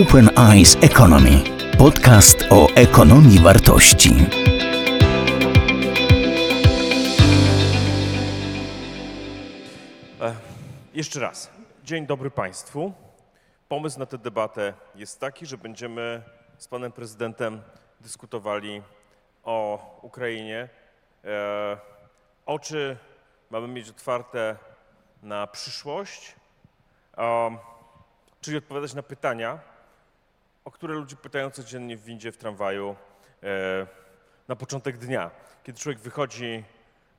Open Eyes Economy. Podcast o ekonomii wartości. Jeszcze raz. Dzień dobry Państwu. Pomysł na tę debatę jest taki, że będziemy z Panem Prezydentem dyskutowali o Ukrainie. E, oczy mamy mieć otwarte na przyszłość, um, czyli odpowiadać na pytania, o które ludzie pytają codziennie w windzie, w tramwaju, e, na początek dnia. Kiedy człowiek wychodzi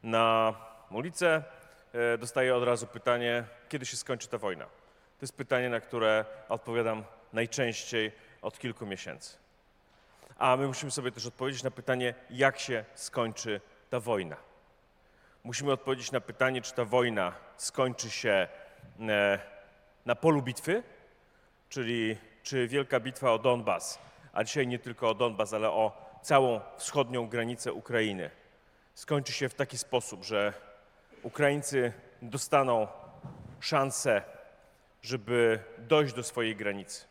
na ulicę, e, dostaje od razu pytanie, kiedy się skończy ta wojna. To jest pytanie, na które odpowiadam najczęściej od kilku miesięcy. A my musimy sobie też odpowiedzieć na pytanie, jak się skończy ta wojna. Musimy odpowiedzieć na pytanie, czy ta wojna skończy się e, na polu bitwy, czyli czy wielka bitwa o Donbas, a dzisiaj nie tylko o Donbas, ale o całą wschodnią granicę Ukrainy, skończy się w taki sposób, że Ukraińcy dostaną szansę, żeby dojść do swojej granicy.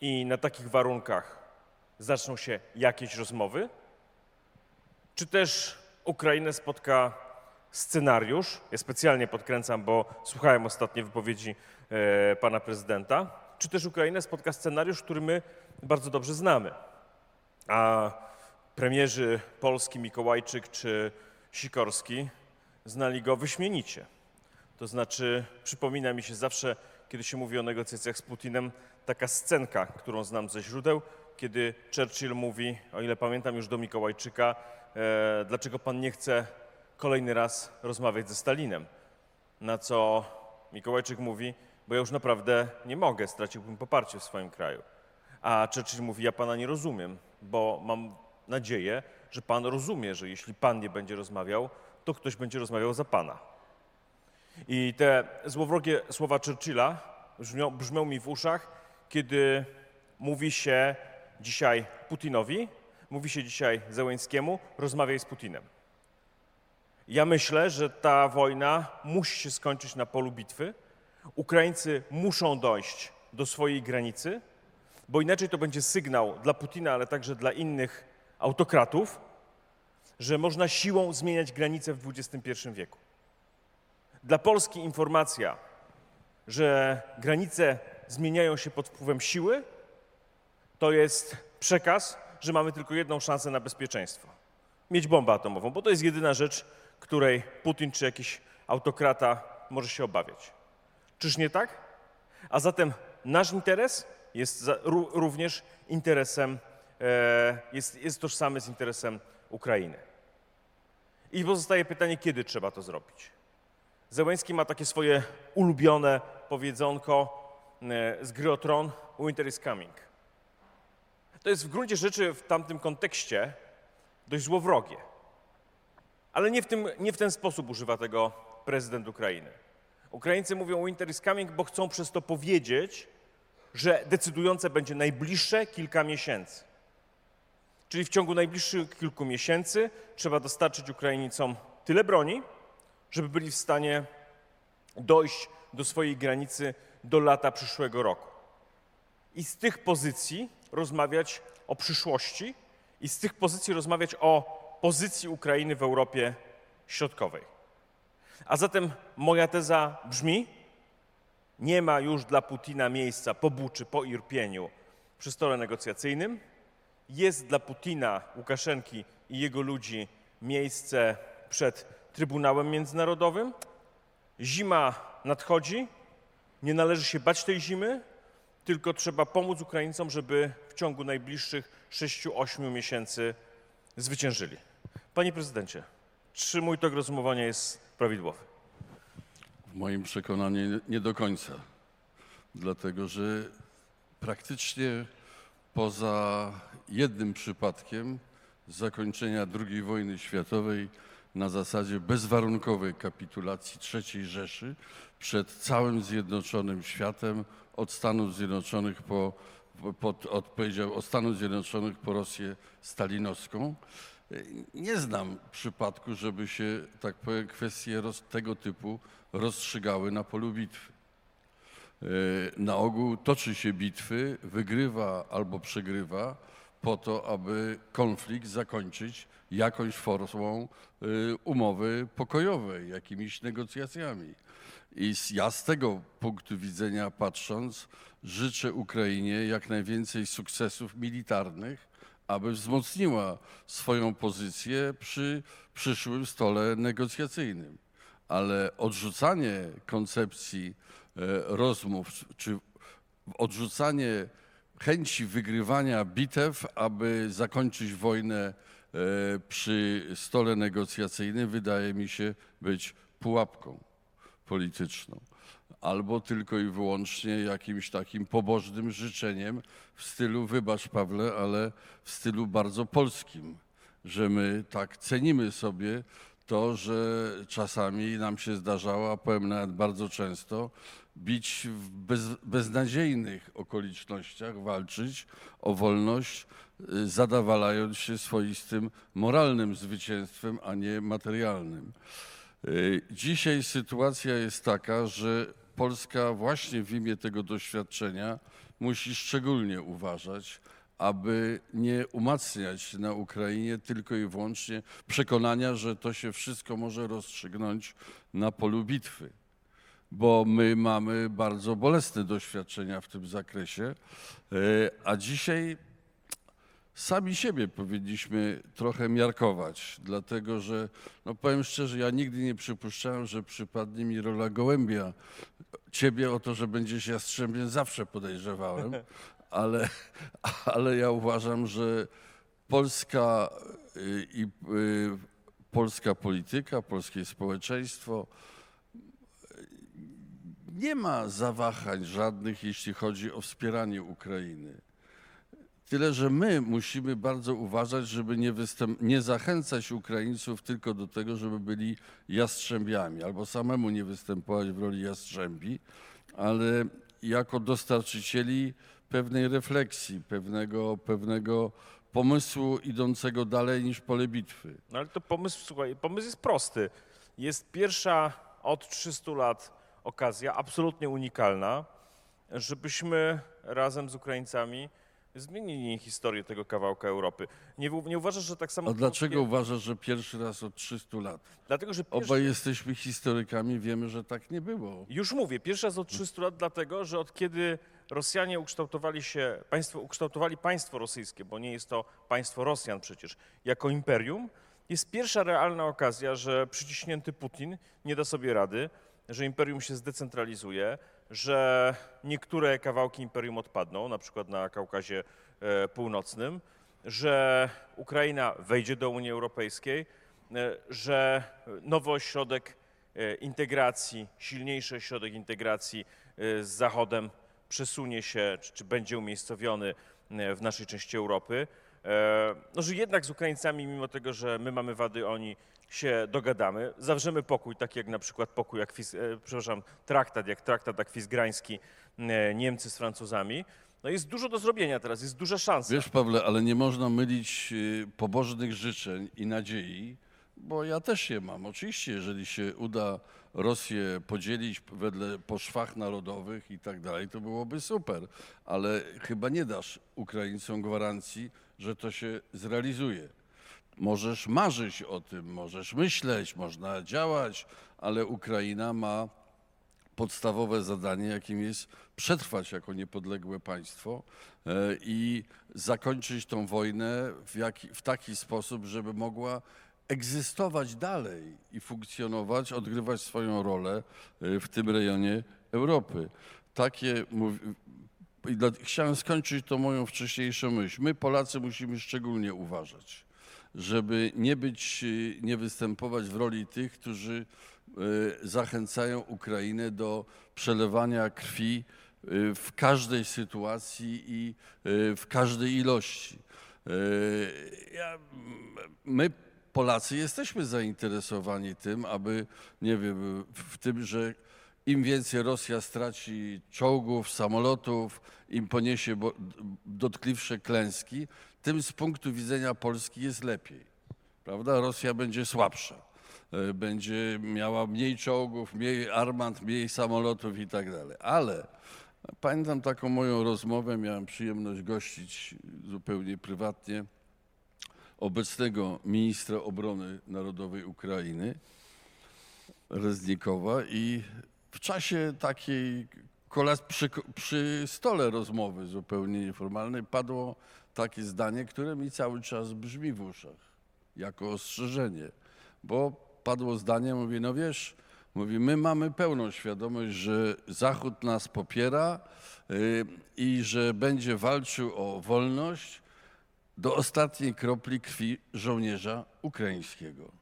I na takich warunkach zaczną się jakieś rozmowy, czy też Ukrainę spotka scenariusz. Ja specjalnie podkręcam, bo słuchałem ostatnie wypowiedzi e, pana prezydenta. Czy też Ukrainę spotka scenariusz, który my bardzo dobrze znamy. A premierzy Polski, Mikołajczyk czy Sikorski znali go wyśmienicie. To znaczy, przypomina mi się zawsze, kiedy się mówi o negocjacjach z Putinem, taka scenka, którą znam ze źródeł, kiedy Churchill mówi, o ile pamiętam już do Mikołajczyka, e, dlaczego pan nie chce kolejny raz rozmawiać ze Stalinem. Na co Mikołajczyk mówi, bo ja już naprawdę nie mogę, straciłbym poparcie w swoim kraju. A Churchill mówi, ja pana nie rozumiem, bo mam nadzieję, że pan rozumie, że jeśli pan nie będzie rozmawiał, to ktoś będzie rozmawiał za pana. I te złowrogie słowa Churchilla brzmią, brzmią mi w uszach, kiedy mówi się dzisiaj Putinowi, mówi się dzisiaj Zełęńskiemu, rozmawiaj z Putinem. Ja myślę, że ta wojna musi się skończyć na polu bitwy. Ukraińcy muszą dojść do swojej granicy, bo inaczej to będzie sygnał dla Putina, ale także dla innych autokratów, że można siłą zmieniać granice w XXI wieku. Dla Polski informacja, że granice zmieniają się pod wpływem siły, to jest przekaz, że mamy tylko jedną szansę na bezpieczeństwo mieć bombę atomową, bo to jest jedyna rzecz, której Putin czy jakiś autokrata może się obawiać. Czyż nie tak? A zatem nasz interes jest również interesem, e, jest, jest tożsamy z interesem Ukrainy. I pozostaje pytanie, kiedy trzeba to zrobić. Zełęński ma takie swoje ulubione powiedzonko e, z gry o tron Winter is coming. To jest w gruncie rzeczy w tamtym kontekście dość złowrogie. Ale nie w, tym, nie w ten sposób używa tego prezydent Ukrainy. Ukraińcy mówią winter is coming, bo chcą przez to powiedzieć, że decydujące będzie najbliższe kilka miesięcy. Czyli w ciągu najbliższych kilku miesięcy trzeba dostarczyć Ukraińcom tyle broni, żeby byli w stanie dojść do swojej granicy do lata przyszłego roku. I z tych pozycji rozmawiać o przyszłości i z tych pozycji rozmawiać o pozycji Ukrainy w Europie Środkowej. A zatem moja teza brzmi: nie ma już dla Putina miejsca po Buczy, po Irpieniu przy stole negocjacyjnym. Jest dla Putina, Łukaszenki i jego ludzi miejsce przed Trybunałem Międzynarodowym. Zima nadchodzi, nie należy się bać tej zimy, tylko trzeba pomóc Ukraińcom, żeby w ciągu najbliższych 6-8 miesięcy zwyciężyli. Panie prezydencie, czy mój tok rozumowania jest prawidłowy? W moim przekonaniu nie do końca. Dlatego, że praktycznie poza jednym przypadkiem zakończenia II wojny światowej na zasadzie bezwarunkowej kapitulacji III Rzeszy przed całym zjednoczonym światem od Stanów Zjednoczonych po, odpowiedział od Stanów Zjednoczonych po Rosję stalinowską. Nie znam przypadku, żeby się, tak powiem, kwestie roz, tego typu rozstrzygały na polu bitwy. na ogół toczy się bitwy, wygrywa albo przegrywa po to, aby konflikt zakończyć jakąś formą y, umowy pokojowej, jakimiś negocjacjami. I ja z tego punktu widzenia patrząc, życzę Ukrainie jak najwięcej sukcesów militarnych, aby wzmocniła swoją pozycję przy przyszłym stole negocjacyjnym. Ale odrzucanie koncepcji e, rozmów, czy odrzucanie chęci wygrywania bitew, aby zakończyć wojnę e, przy stole negocjacyjnym, wydaje mi się być pułapką polityczną. Albo tylko i wyłącznie jakimś takim pobożnym życzeniem w stylu, wybacz Pawle, ale w stylu bardzo polskim, że my tak cenimy sobie to, że czasami nam się zdarzało, a powiem nawet bardzo często, bić w bez, beznadziejnych okolicznościach, walczyć o wolność, y, zadawalając się swoistym moralnym zwycięstwem, a nie materialnym. Y, Dzisiaj sytuacja jest taka, że Polska właśnie w imię tego doświadczenia musi szczególnie uważać, aby nie umacniać na Ukrainie tylko i wyłącznie przekonania, że to się wszystko może rozstrzygnąć na polu bitwy. Bo my mamy bardzo bolesne doświadczenia w tym zakresie, y, a dzisiaj sami siebie powinniśmy trochę miarkować, dlatego że, no powiem szczerze, ja nigdy nie przypuszczałem, że przypadnie mi rola gołębia. Ciebie o to, że będziesz jastrzębiem zawsze podejrzewałem, ale, ale ja uważam, że polska y, i y, polska polityka, polskie społeczeństwo nie ma zawahań żadnych, jeśli chodzi o wspieranie Ukrainy. Tyle, że my musimy bardzo uważać, żeby nie, nie zachęcać Ukraińców tylko do tego, żeby byli jastrzębiami, albo samemu nie występować w roli jastrzębi, ale jako dostarczycieli pewnej refleksji, pewnego, pewnego pomysłu idącego dalej niż pole bitwy. No ale to pomysł, słuchaj, pomysł jest prosty. Jest pierwsza od 300 lat okazja, absolutnie unikalna, żebyśmy razem z Ukraińcami zmienili historię tego kawałka Europy. Nie, nie uważasz, że tak samo... A dlaczego krótkie- uważasz, że pierwszy raz od 300 lat? Dlatego, że pierwszy, Obaj jesteśmy historykami, wiemy, że tak nie było. Już mówię, pierwszy raz od 300 lat, dlatego że od kiedy Rosjanie ukształtowali się, państwo, ukształtowali państwo rosyjskie, bo nie jest to państwo Rosjan przecież, jako imperium, jest pierwsza realna okazja, że przyciśnięty Putin nie da sobie rady, że imperium się zdecentralizuje, że niektóre kawałki imperium odpadną, na przykład na Kaukazie e, Północnym, że Ukraina wejdzie do Unii Europejskiej, e, że nowy ośrodek e, integracji, silniejszy ośrodek integracji z Zachodem przesunie się, czy, czy będzie umiejscowiony w naszej części Europy. No, że jednak z Ukraińcami, mimo tego, że my mamy wady, oni się dogadamy, zawrzemy pokój, taki jak na przykład pokój, jak, Fis- e, przepraszam, traktat, jak traktat akwizgrański e, Niemcy z Francuzami. No jest dużo do zrobienia teraz, jest duża szansa. Wiesz, Pawle, ale nie można mylić y, pobożnych życzeń i nadziei, bo ja też je mam. Oczywiście, jeżeli się uda Rosję podzielić wedle po szwach narodowych i tak dalej, to byłoby super, ale chyba nie dasz Ukraińcom gwarancji, że to się zrealizuje. Możesz marzyć o tym, możesz myśleć, można działać, ale Ukraina ma podstawowe zadanie, jakim jest przetrwać jako niepodległe państwo e, i zakończyć tą wojnę w, jaki, w taki sposób, żeby mogła egzystować dalej i funkcjonować, odgrywać swoją rolę e, w tym rejonie Europy. Takie Chciałem skończyć tą moją wcześniejszą myśl. My, Polacy, musimy szczególnie uważać, żeby nie być, y, nie występować w roli tych, którzy y, zachęcają Ukrainę do przelewania krwi y, w każdej sytuacji i w każdej ilości. Ja, my, Polacy, jesteśmy zainteresowani tym, aby, nie wiem, w tym, że im więcej Rosja straci czołgów, samolotów, im poniesie dotkliwsze klęski, tym z punktu widzenia Polski jest lepiej. Prawda? Rosja będzie słabsza. e, będzie miała mniej czołgów, mniej armat, mniej samolotów i tak dalej. Ale pamiętam taką moją rozmowę, miałem przyjemność gościć zupełnie prywatnie obecnego ministra obrony narodowej Ukrainy, Reznikowa i w czasie takiej kolas przy, przy stole rozmowy zupełnie nieformalnej padło takie zdanie, które mi cały czas brzmi w uszach jako ostrzeżenie, bo padło zdanie, mówi, no wiesz, mówi, my mamy pełną świadomość, że Zachód nas popiera y, i że będzie walczył o wolność do ostatniej kropli krwi żołnierza ukraińskiego.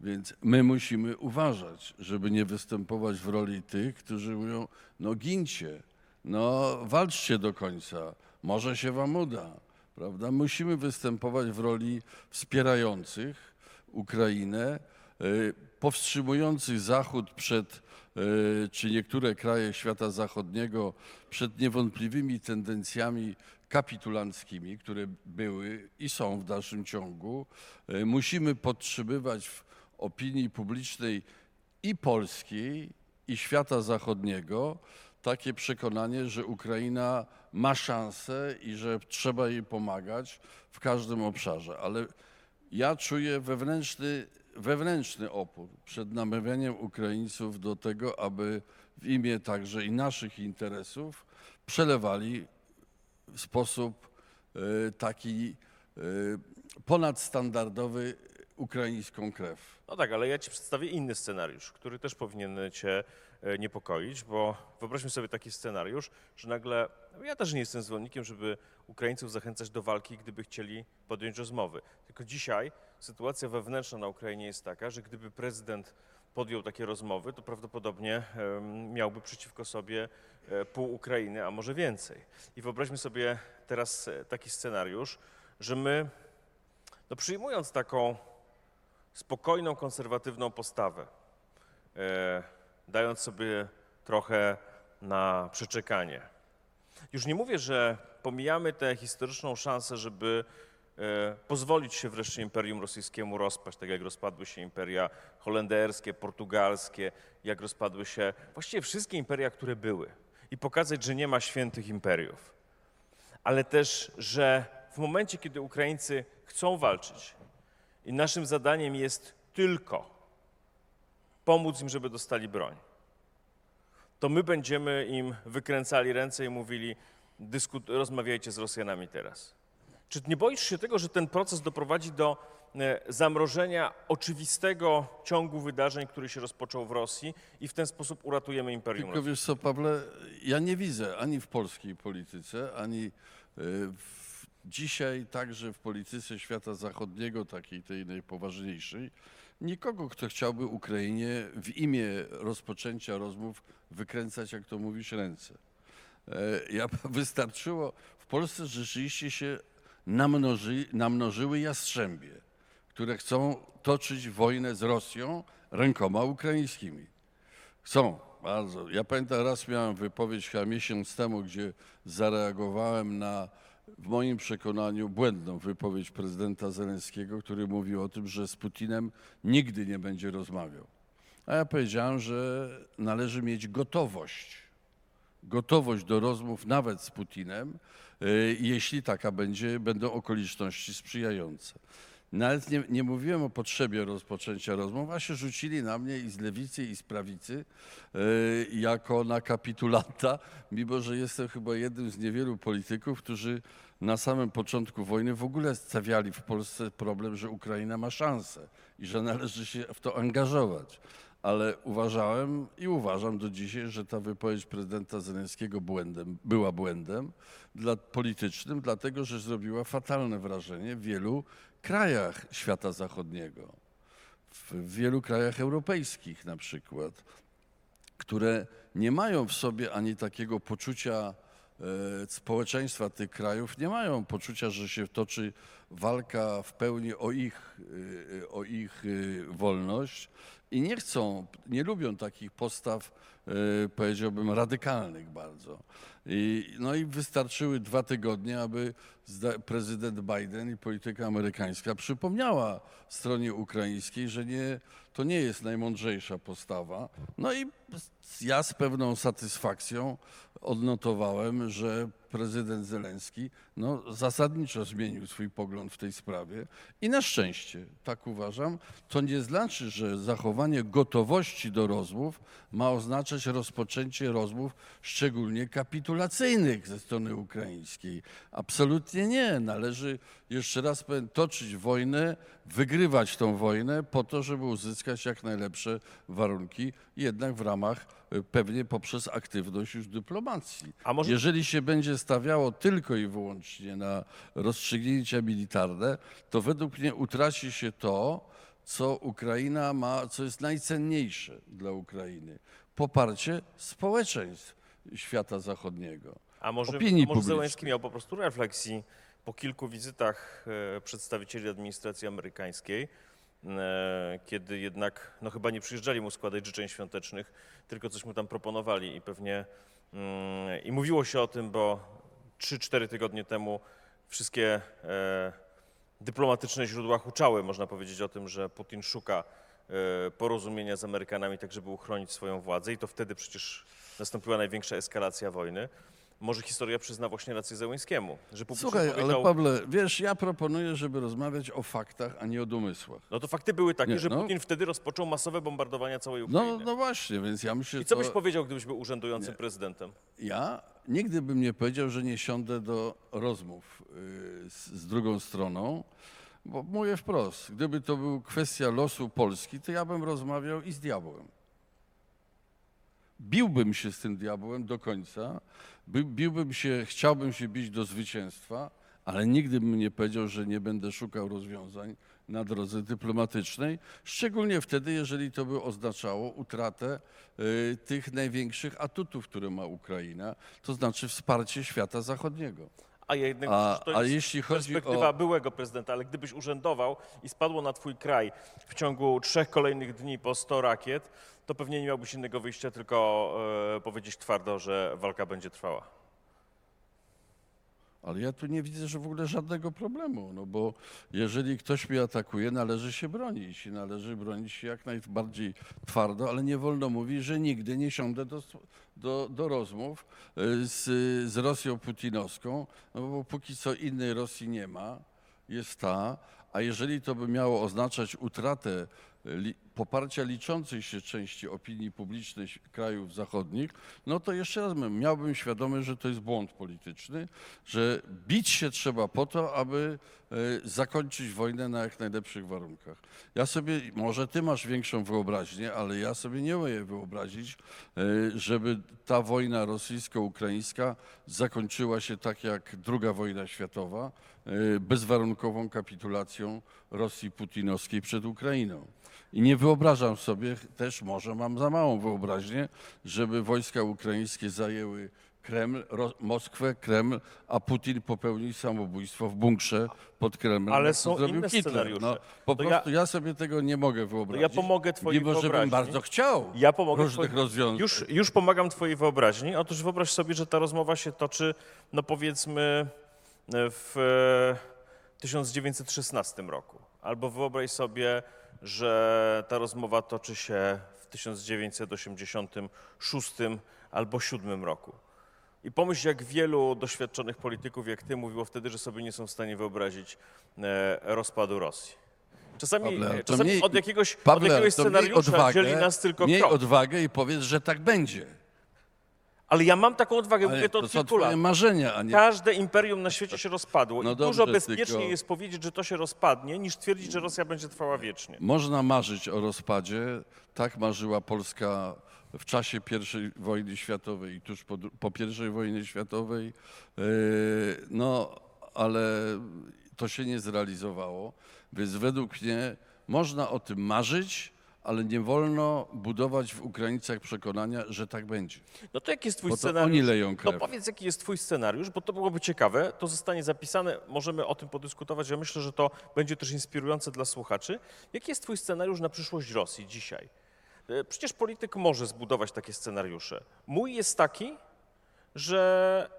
Więc my musimy uważać, żeby nie występować w roli tych, którzy mówią, no gincie, no walczcie do końca, może się wam uda, prawda? Musimy występować w roli wspierających Ukrainę, y, powstrzymujących Zachód przed, y, czy niektóre kraje świata zachodniego, przed niewątpliwymi tendencjami kapitulanckimi, które były i są w dalszym ciągu. Y, Musimy podtrzymywać w opinii publicznej i polskiej, i świata zachodniego takie przekonanie, że Ukraina ma szansę i że trzeba jej pomagać w każdym obszarze. Ale ja czuję wewnętrzny, wewnętrzny opór przed namawianiem Ukraińców do tego, aby w imię także i naszych interesów przelewali w sposób e, taki e, ponadstandardowy ukraińską krew. No tak, ale ja ci przedstawię inny scenariusz, który też powinien cię niepokoić, bo wyobraźmy sobie taki scenariusz, że nagle, no ja też nie jestem zwolennikiem, żeby Ukraińców zachęcać do walki, gdyby chcieli podjąć rozmowy. Tylko dzisiaj sytuacja wewnętrzna na Ukrainie jest taka, że gdyby prezydent podjął takie rozmowy, to prawdopodobnie miałby przeciwko sobie e, pół Ukrainy, a może więcej. I wyobraźmy sobie teraz e, taki scenariusz, że my, no przyjmując taką spokojną, konserwatywną postawę, e, dając sobie trochę na przeczekanie. Już nie mówię, że pomijamy tę historyczną szansę, żeby e, pozwolić się wreszcie Imperium Rosyjskiemu rozpaść, tak jak rozpadły się imperia holenderskie, portugalskie, jak rozpadły się właściwie wszystkie imperia, które były i pokazać, że nie ma świętych imperiów. Ale też, że w momencie, kiedy Ukraińcy chcą walczyć, i naszym zadaniem jest tylko pomóc im, żeby dostali broń. To my będziemy im wykręcali ręce i mówili: rozmawiajcie z Rosjanami teraz. Czy nie boisz się tego, że ten proces doprowadzi do e, zamrożenia oczywistego ciągu wydarzeń, który się rozpoczął w Rosji i w ten sposób uratujemy Imperium Tylko wiesz co, Pawle, ja nie widzę ani w polskiej polityce, ani y, w, dzisiaj także w polityce świata zachodniego, takiej tej najpoważniejszej, nikogo, kto chciałby Ukrainie w imię rozpoczęcia rozmów wykręcać, jak to mówisz, ręce. E, Ja, wystarczyło, w Polsce rzeczywiście się namnoży, namnożyły jastrzębie, które chcą toczyć wojnę z Rosją rękoma ukraińskimi. Chcą, bardzo. Ja pamiętam, raz miałem wypowiedź chyba miesiąc temu, gdzie zareagowałem na, w moim przekonaniu, błędną wypowiedź prezydenta Zelenskiego, który mówił o tym, że z Putinem nigdy nie będzie rozmawiał. A ja powiedziałem, że należy mieć gotowość gotowość do rozmów nawet z Putinem, y, jeśli taka będzie, będą okoliczności sprzyjające. Nawet nie, nie mówiłem o potrzebie rozpoczęcia rozmów, a się rzucili na mnie i z lewicy, i z prawicy y, jako na kapitulanta, mimo że jestem chyba jednym z niewielu polityków, którzy na samym początku wojny w ogóle stawiali w Polsce problem, że Ukraina ma szansę i że należy się w to angażować. Ale uważałem i uważam do dzisiaj, że ta wypowiedź prezydenta Zelenskiego błędem, była błędem dla, politycznym, dlatego że zrobiła fatalne wrażenie wielu krajach świata zachodniego, w wielu krajach europejskich na przykład, które nie mają w sobie ani takiego poczucia e, społeczeństwa tych krajów, nie mają poczucia, że się toczy walka w pełni o ich, y, o ich y, wolność i nie chcą, nie lubią takich postaw, powiedziałbym, radykalnych bardzo. I, no i wystarczyły dwa tygodnie, aby prezydent Biden i polityka amerykańska przypomniała stronie ukraińskiej, że nie, to nie jest najmądrzejsza postawa. No i ja z pewną satysfakcją odnotowałem, że prezydent Zelenski no, zasadniczo zmienił swój pogląd w tej sprawie i na szczęście, tak uważam, to nie znaczy, że zachowanie gotowości do rozmów ma oznaczać rozpoczęcie rozmów, szczególnie kapitulacyjnych ze strony ukraińskiej. Absolutnie nie. Należy, jeszcze raz toczyć wojnę, wygrywać tą wojnę po to, żeby uzyskać jak najlepsze warunki, jednak w ramach y, pewnie poprzez aktywność już dyplomacji. Może- Jeżeli się będzie stawiało tylko i wyłącznie na rozstrzygnięcia militarne, to według mnie utraci się to, co Ukraina ma, co jest najcenniejsze dla Ukrainy. Poparcie społeczeństw świata zachodniego. A może, opinii a może. Zełenski miał po prostu refleksji po kilku wizytach e, przedstawicieli administracji amerykańskiej, e, kiedy jednak no chyba nie przyjeżdżali mu składać życzeń świątecznych, tylko coś mu tam proponowali i pewnie mm, i mówiło się o tym, bo 3-4 tygodnie temu wszystkie e, dyplomatyczne źródła huczały, można powiedzieć o tym, że Putin szuka porozumienia z Amerykanami, tak żeby uchronić swoją władzę i to wtedy przecież nastąpiła największa eskalacja wojny. Może historia przyzna właśnie rację Zełęskiemu, że publicznie Słuchaj, ale powiedział, Pawle, wiesz, ja proponuję, żeby rozmawiać o faktach, a nie o domysłach. no to fakty były takie, Nie, że no. Putin wtedy rozpoczął masowe bombardowania całej No, Ukrainy. no właśnie, więc ja myślę, I co to- byś powiedział, gdybyś był urzędującym prezydentem? Ja nigdy bym nie powiedział, że nie siądę do rozmów y, z, z drugą stroną, bo mówię wprost, gdyby to był kwestia losu Polski, to ja bym rozmawiał i z diabłem. Biłbym się z tym diabłem do końca, by, biłbym się, chciałbym się bić do zwycięstwa, ale nigdy bym nie powiedział, że nie będę szukał rozwiązań na drodze dyplomatycznej, szczególnie wtedy, jeżeli to by oznaczało utratę y, tych największych atutów, które ma Ukraina, to znaczy wsparcie świata zachodniego. A ja jednak A- to a jest jeśli chodzi perspektywa o- byłego prezydenta, ale gdybyś urzędował i spadło na twój kraj w ciągu trzech kolejnych dni po 100 rakiet, to pewnie nie miałbyś innego wyjścia, tylko e, powiedzieć twardo, że walka będzie trwała. Ale ja tu nie widzę, że w ogóle żadnego problemu, no bo jeżeli ktoś mnie atakuje, należy się bronić i należy bronić się jak najbardziej twardo, ale nie wolno mówić, że nigdy nie siądę do, do, do rozmów y, z, z Rosją putinowską, no bo póki co innej Rosji nie ma, jest ta, a jeżeli to by miało oznaczać utratę li, poparcia liczącej się części opinii publicznej krajów zachodnich, no to jeszcze raz miałbym świadomość, że to jest błąd polityczny, że bić się trzeba po to, aby zakończyć wojnę na jak najlepszych warunkach. Ja sobie, może ty masz większą wyobraźnię, ale ja sobie nie umiem wyobrazić, e, żeby ta wojna rosyjsko-ukraińska zakończyła się tak jak druga wojna światowa, e, bezwarunkową kapitulacją Rosji putinowskiej przed Ukrainą. I nie wyobrażam sobie, też może mam za małą wyobraźnię, żeby wojska ukraińskie zajęły Kreml, Ro- Moskwę, Kreml, a Putin popełnił samobójstwo w bunkrze pod Kremlem. Ale to są zrobił inne Hitler. scenariusze. No, po To ja- prostu ja... sobie tego nie mogę wyobrazić. pomogę twojej Mimo, wyobraźni. bardzo chciał Ja pomogę różnych twojej- rozwiązań. Już, już pomagam twojej wyobraźni. Otóż wyobraź sobie, że ta rozmowa się toczy, no powiedzmy, w e, 1916 roku. Albo wyobraź sobie, że ta rozmowa toczy się w 1986 albo 7 roku. I pomyśl, jak wielu doświadczonych polityków, jak ty, mówiło wtedy, że sobie nie są w stanie wyobrazić e, rozpadu Rosji. Czasami, Pawle, czasami miej- od jakiegoś, od Pawle, jakiegoś to miej scenariusza odwagę, dzieli nas tylko miej krok. odwagę i powiedz, że tak będzie. Ale ja mam taką odwagę, Ale mówię to to od kilku lat. marzenia, nie... Każde imperium na świecie się rozpadło No i dobrze, dużo bezpieczniej tylko- jest powiedzieć, że to się rozpadnie, niż twierdzić, że Rosja będzie trwała wiecznie. Można marzyć o rozpadzie. Tak marzyła Polska w czasie I wojny światowej i tuż po, po I wojnie światowej. Yy, No, ale to się nie zrealizowało. Więc według mnie można o tym marzyć, ale nie wolno budować w Ukraińcach przekonania, że tak będzie. No to jaki jest twój Bo scenariusz? oni leją No krew. powiedz, jaki jest twój scenariusz, bo to byłoby ciekawe, to zostanie zapisane, możemy o tym podyskutować. Ja myślę, że to będzie też inspirujące dla słuchaczy. Jaki jest twój scenariusz na przyszłość Rosji dzisiaj? E, Przecież polityk może zbudować takie scenariusze. Mój jest taki, że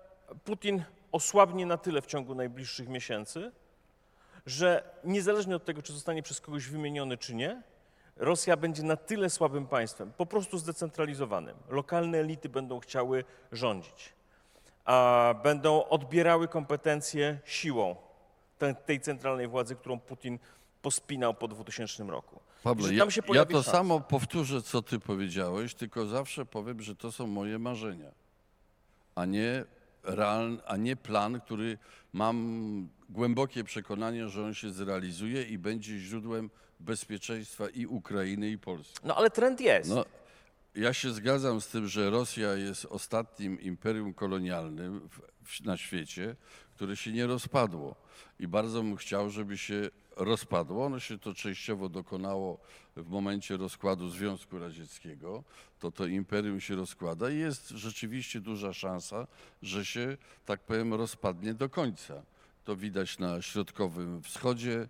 Putin osłabnie na tyle w ciągu najbliższych miesięcy, że niezależnie od tego, czy zostanie przez kogoś wymieniony, czy nie, Rosja będzie na tyle słabym państwem, po prostu zdecentralizowanym. Lokalne elity będą chciały rządzić, a będą odbierały kompetencje siłą te- tej centralnej władzy, którą Putin pospinał po 2000 roku. Że ja, tam się ja to szansa. samo powtórzę, co ty powiedziałeś, tylko zawsze powiem, że to są moje marzenia, a nie, realny, a nie plan, który mam głębokie przekonanie, że on się zrealizuje i będzie źródłem bezpieczeństwa i Ukrainy, i Polski. No ale trend jest. No, ja się zgadzam z tym, że Rosja jest ostatnim imperium kolonialnym w, na świecie, które się nie rozpadło. I bardzo bym chciał, żeby się rozpadło. Ono się to częściowo dokonało w momencie rozkładu Związku Radzieckiego. To to imperium się rozkłada i jest rzeczywiście duża szansa, że się, tak powiem, rozpadnie do końca. To widać na Środkowym Wschodzie, e,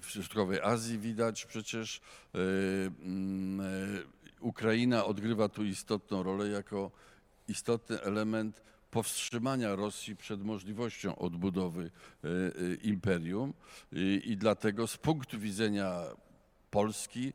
w Środkowej Azji widać przecież. mm, e, Ukraina odgrywa tu istotną rolę jako istotny element powstrzymania Rosji przed możliwością odbudowy e, e, imperium I, dlatego z punktu widzenia Polski,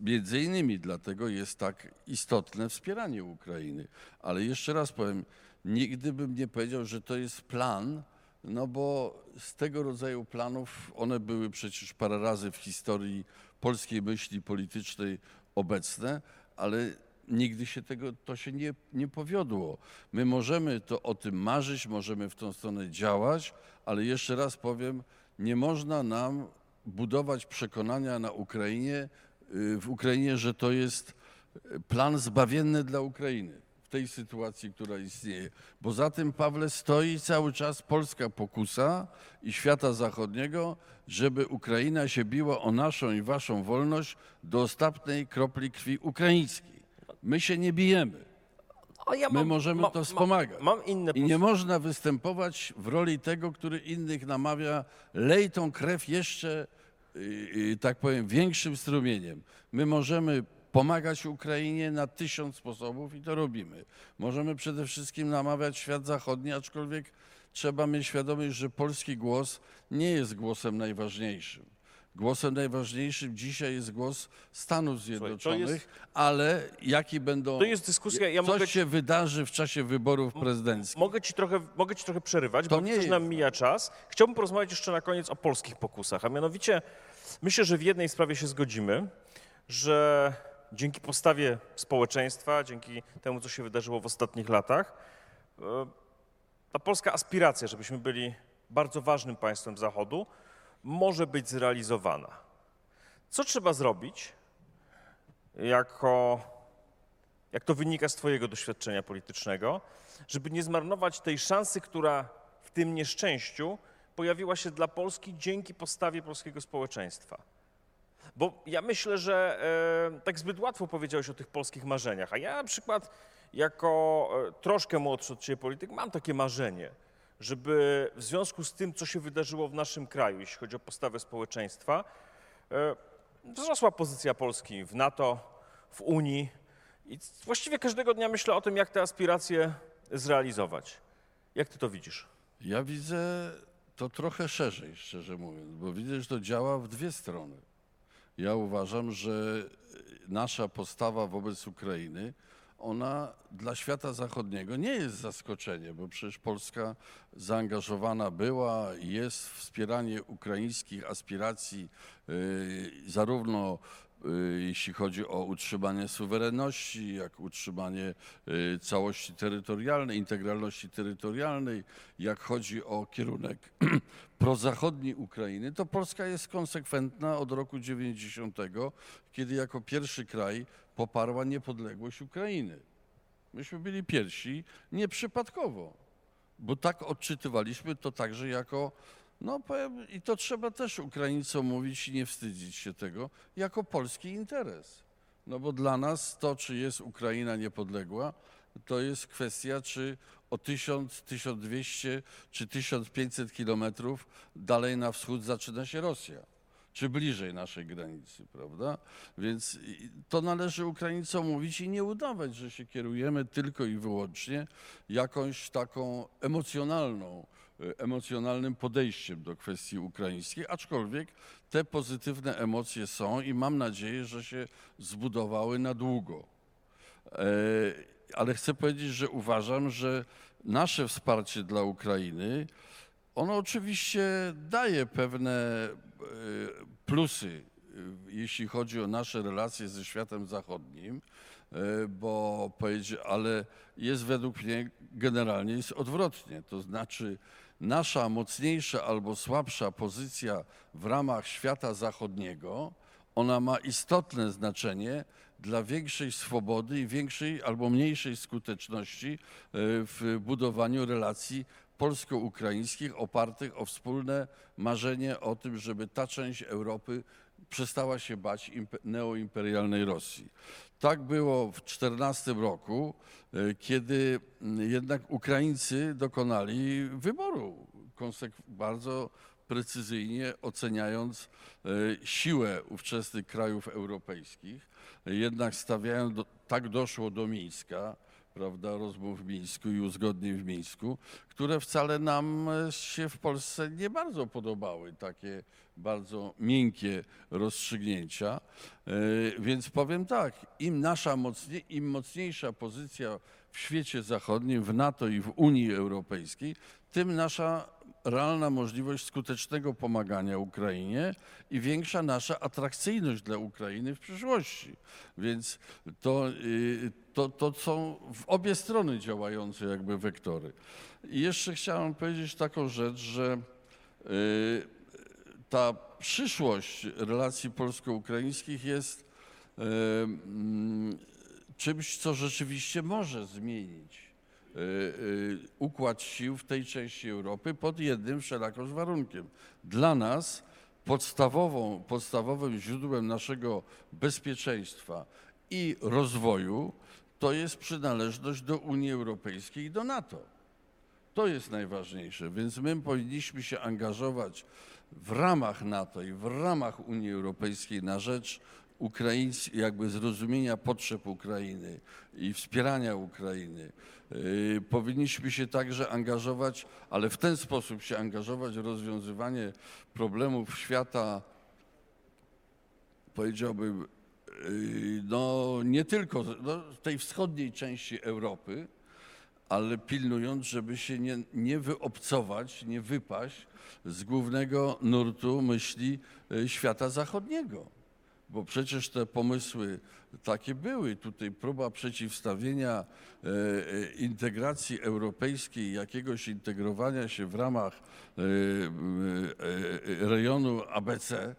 między innymi dlatego jest tak istotne wspieranie Ukrainy. Ale jeszcze raz powiem, nigdy bym nie powiedział, że to jest plan, no bo z tego rodzaju planów one były przecież parę razy w historii polskiej myśli politycznej obecne, ale nigdy się tego, to się nie, nie powiodło. My możemy to o tym marzyć, możemy w tą stronę działać, ale jeszcze raz powiem, nie można nam budować przekonania na Ukrainie, y, w Ukrainie, że to jest y, plan zbawienny dla Ukrainy tej sytuacji, która istnieje. Bo za tym, Pawle, stoi cały czas polska pokusa i świata zachodniego, żeby Ukraina się biła o naszą i waszą wolność do ostatniej kropli krwi ukraińskiej. My się nie bijemy. Ja My możemy to wspomagać. Mam, mam I nie można występować w roli tego, który innych namawia, lej tą krew jeszcze, yy, tak powiem, większym strumieniem. My możemy pomagać Ukrainie na tysiąc sposobów i to robimy. Możemy przede wszystkim namawiać świat zachodni, aczkolwiek trzeba mieć świadomość, że polski głos nie jest głosem najważniejszym. Głosem najważniejszym dzisiaj jest głos Stanów Zjednoczonych, jest- ale jaki będą. To jest dyskusja, ja Coś mogę- się wydarzy w czasie wyborów prezydenckich. Mogę ci trochę, mogę ci trochę przerywać, To bo nie też nam jest. mija czas. Chciałbym porozmawiać jeszcze na koniec o polskich pokusach, a mianowicie myślę, że w jednej sprawie się zgodzimy, że dzięki postawie społeczeństwa, dzięki temu, co się wydarzyło w ostatnich latach, e, ta polska aspiracja, żebyśmy byli bardzo ważnym państwem Zachodu, może być zrealizowana. Co trzeba zrobić, jako jak to wynika z Twojego doświadczenia politycznego, żeby nie zmarnować tej szansy, która w tym nieszczęściu pojawiła się dla Polski dzięki postawie polskiego społeczeństwa. Bo ja myślę, że e, tak zbyt łatwo powiedziałeś o tych polskich marzeniach, a ja na przykład jako e, troszkę młodszy od Ciebie polityk mam takie marzenie, żeby w związku z tym, co się wydarzyło w naszym kraju, jeśli chodzi o postawę społeczeństwa, e, wzrosła pozycja Polski w NATO, w Unii i właściwie każdego dnia myślę o tym, jak te aspiracje zrealizować. Jak Ty to widzisz? Ja widzę to trochę szerzej, szczerze mówiąc, bo widzę, że to działa w dwie strony. Ja uważam, że nasza postawa wobec Ukrainy, ona dla świata zachodniego nie jest zaskoczeniem, bo przecież Polska zaangażowana była i jest w wspieranie ukraińskich aspiracji, y, zarówno jeśli chodzi o utrzymanie suwerenności, jak utrzymanie y, całości terytorialnej, integralności terytorialnej, jak chodzi o kierunek prozachodni Ukrainy, to Polska jest konsekwentna od roku 90, kiedy jako pierwszy kraj poparła niepodległość Ukrainy. Myśmy byli pierwsi nieprzypadkowo, bo tak odczytywaliśmy to także jako No powiem, i to trzeba też Ukraińcom mówić i nie wstydzić się tego, jako polski interes. No bo dla nas to, czy jest Ukraina niepodległa, to jest kwestia, czy o 1000, 1200 czy 1500 kilometrów dalej na wschód zaczyna się Rosja, czy bliżej naszej granicy, prawda? Więc to należy Ukraińcom mówić i nie udawać, że się kierujemy tylko i wyłącznie jakąś taką emocjonalną, emocjonalnym podejściem do kwestii ukraińskiej, aczkolwiek te pozytywne emocje są i mam nadzieję, że się zbudowały na długo. E, Ale chcę powiedzieć, że uważam, że nasze wsparcie dla Ukrainy, ono oczywiście daje pewne e, plusy, e, jeśli chodzi o nasze relacje ze światem zachodnim, bo powiedzieć, ale jest według mnie generalnie jest odwrotnie. To znaczy nasza mocniejsza albo słabsza pozycja w ramach świata zachodniego, ona ma istotne znaczenie dla większej swobody i większej albo mniejszej skuteczności e, w budowaniu relacji polsko-ukraińskich opartych o wspólne marzenie o tym, żeby ta część Europy przestała się bać impe- neoimperialnej Rosji. Tak było w 14 roku, e, kiedy jednak Ukraińcy dokonali wyboru bardzo precyzyjnie oceniając e, siłę ówczesnych krajów europejskich, jednak stawiają, do, tak doszło do Mińska, prawda, rozmów w Mińsku i uzgodnień w Mińsku, które wcale nam e, się w Polsce nie bardzo podobały, takie bardzo miękkie rozstrzygnięcia. E, Więc powiem tak, im nasza mocnie, im mocniejsza pozycja w świecie zachodnim, w NATO i w Unii Europejskiej, tym nasza realna możliwość skutecznego pomagania Ukrainie i większa nasza atrakcyjność dla Ukrainy w przyszłości. Więc to, y, to, to są w obie strony działające jakby wektory. I jeszcze chciałem powiedzieć taką rzecz, że y, ta przyszłość relacji polsko-ukraińskich jest y, mm, czymś, co rzeczywiście może zmienić układ sił w tej części Europy pod jednym wszelakoż warunkiem. Dla nas podstawową, podstawowym źródłem naszego bezpieczeństwa i rozwoju to jest przynależność do Unii Europejskiej i do NATO. To jest najważniejsze, więc my powinniśmy się angażować w ramach NATO i w ramach Unii Europejskiej na rzecz Ukraińskiej, jakby zrozumienia potrzeb Ukrainy i wspierania Ukrainy. Yy, Powinniśmy się także angażować, ale w ten sposób się angażować w rozwiązywanie problemów świata, powiedziałbym, yy, no nie tylko no, tej wschodniej części Europy, ale pilnując, żeby się nie, nie wyobcować, nie wypaść z głównego nurtu myśli e, świata zachodniego. Bo przecież te pomysły takie były. Tutaj próba przeciwstawienia e, e, integracji europejskiej, jakiegoś integrowania się w ramach e, rejonu ABC,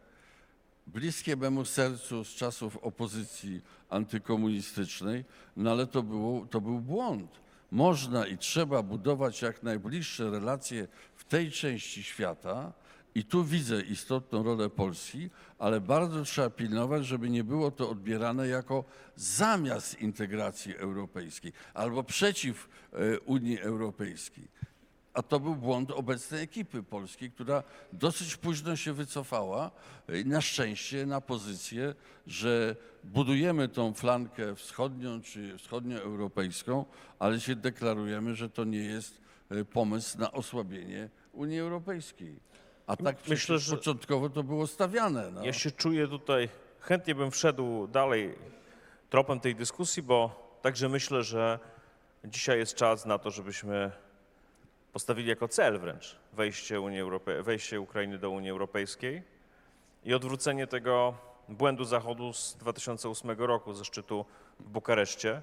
bliskie memu sercu z czasów opozycji antykomunistycznej, no ale to, było, to był błąd. Można i trzeba budować jak najbliższe relacje w tej części świata i tu widzę istotną rolę Polski, ale bardzo trzeba pilnować, żeby nie było to odbierane jako zamiast integracji europejskiej albo przeciw e, Unii Europejskiej. A to był błąd obecnej ekipy polskiej, która dosyć późno się wycofała. i Na szczęście na pozycję, że budujemy tą flankę wschodnią czy wschodnioeuropejską, ale się deklarujemy, że to nie jest e, pomysł na osłabienie Unii Europejskiej. A tak Myślę, że- początkowo to było stawiane. No. Ja się czuję tutaj, chętnie bym wszedł dalej tropem tej dyskusji, bo także myślę, że dzisiaj jest czas na to, żebyśmy postawili jako cel wręcz wejście, Unii Europe- wejście Ukrainy do Unii Europejskiej i odwrócenie tego błędu Zachodu z 2008 roku ze szczytu w Bukareszcie,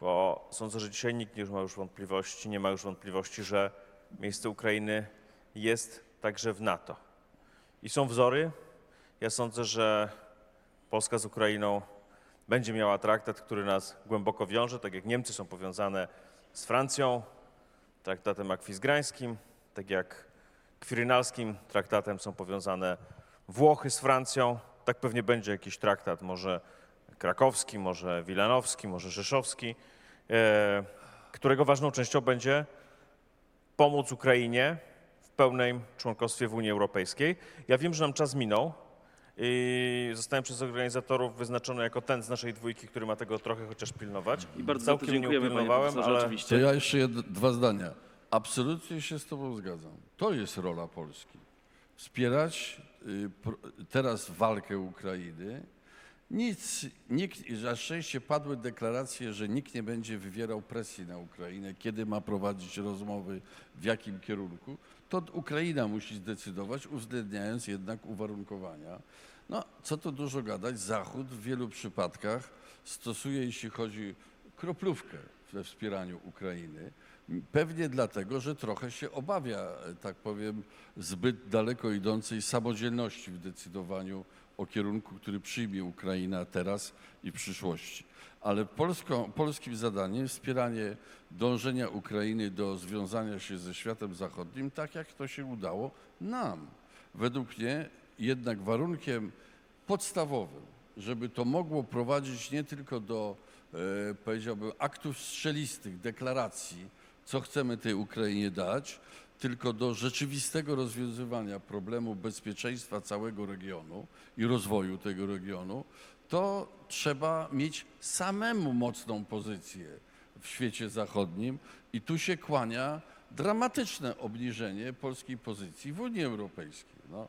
bo sądzę, że dzisiaj nikt nie ma już wątpliwości, nie ma już wątpliwości, że miejsce Ukrainy jest także w NATO. I są wzory. Ja sądzę, że Polska z Ukrainą będzie miała traktat, który nas głęboko wiąże, tak jak Niemcy są powiązane z Francją, traktatem akwizgrańskim, tak jak kwirynalskim traktatem są powiązane Włochy z Francją. Tak pewnie będzie jakiś traktat, może krakowski, może wilanowski, może rzeszowski, e, którego ważną częścią będzie pomóc Ukrainie pełnym członkostwie w Unii Europejskiej. Ja wiem, że nam czas minął i zostałem przez organizatorów wyznaczony jako ten z naszej dwójki, który ma tego trochę chociaż pilnować. I bardzo Całkiem nie dziękujemy, panie upilnowałem, ale To ja jeszcze jed, dwa zdania. Absolutnie się z Tobą zgadzam. To jest rola Polski. Wspierać y, teraz walkę Ukrainy. Nic, nikt, na szczęście padły deklaracje, że nikt nie będzie wywierał presji na Ukrainę, kiedy ma prowadzić rozmowy, w jakim kierunku. To Ukraina musi zdecydować, uwzględniając jednak uwarunkowania. No, co tu dużo gadać, Zachód w wielu przypadkach stosuje, jeśli chodzi kroplówkę we wspieraniu Ukrainy. Pewnie dlatego, że trochę się obawia, e, tak powiem, zbyt daleko idącej samodzielności w decydowaniu o kierunku, który przyjmie Ukraina teraz i w przyszłości. Ale polską, polskim zadaniem wspieranie dążenia Ukrainy do związania się ze światem zachodnim, tak jak to się udało nam. Według mnie jednak warunkiem podstawowym, żeby to mogło prowadzić nie tylko do, e, powiedziałbym, aktów strzelistych, deklaracji, co chcemy tej Ukrainie dać, tylko do rzeczywistego rozwiązywania problemu bezpieczeństwa całego regionu i rozwoju tego regionu, to trzeba mieć samemu mocną pozycję w świecie zachodnim i tu się kłania dramatyczne obniżenie polskiej pozycji w Unii Europejskiej. No,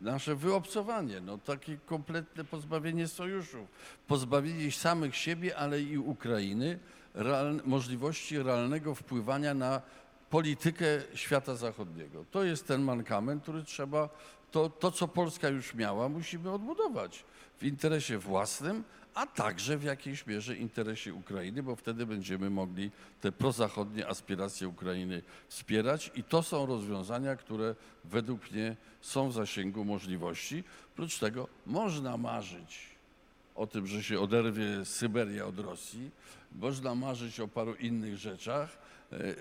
nasze wyobcowanie, no takie kompletne pozbawienie sojuszów, pozbawienie samych siebie, ale i Ukrainy real, możliwości realnego wpływania na politykę świata zachodniego. To jest ten mankament, który trzeba, to, to co Polska już miała, musimy odbudować w interesie własnym, a także w jakiejś mierze interesie Ukrainy, bo wtedy będziemy mogli te prozachodnie aspiracje Ukrainy wspierać i to są rozwiązania, które według mnie są w zasięgu możliwości. Oprócz tego można marzyć o tym, że się oderwie Syberia od Rosji, można marzyć o paru innych rzeczach,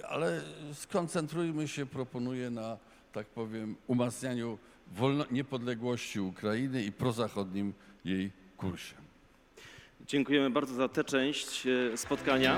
ale skoncentrujmy się, proponuję na, tak powiem, umacnianiu wolno- niepodległości Ukrainy i prozachodnim jej kursie. Dziękujemy bardzo za tę część e, spotkania.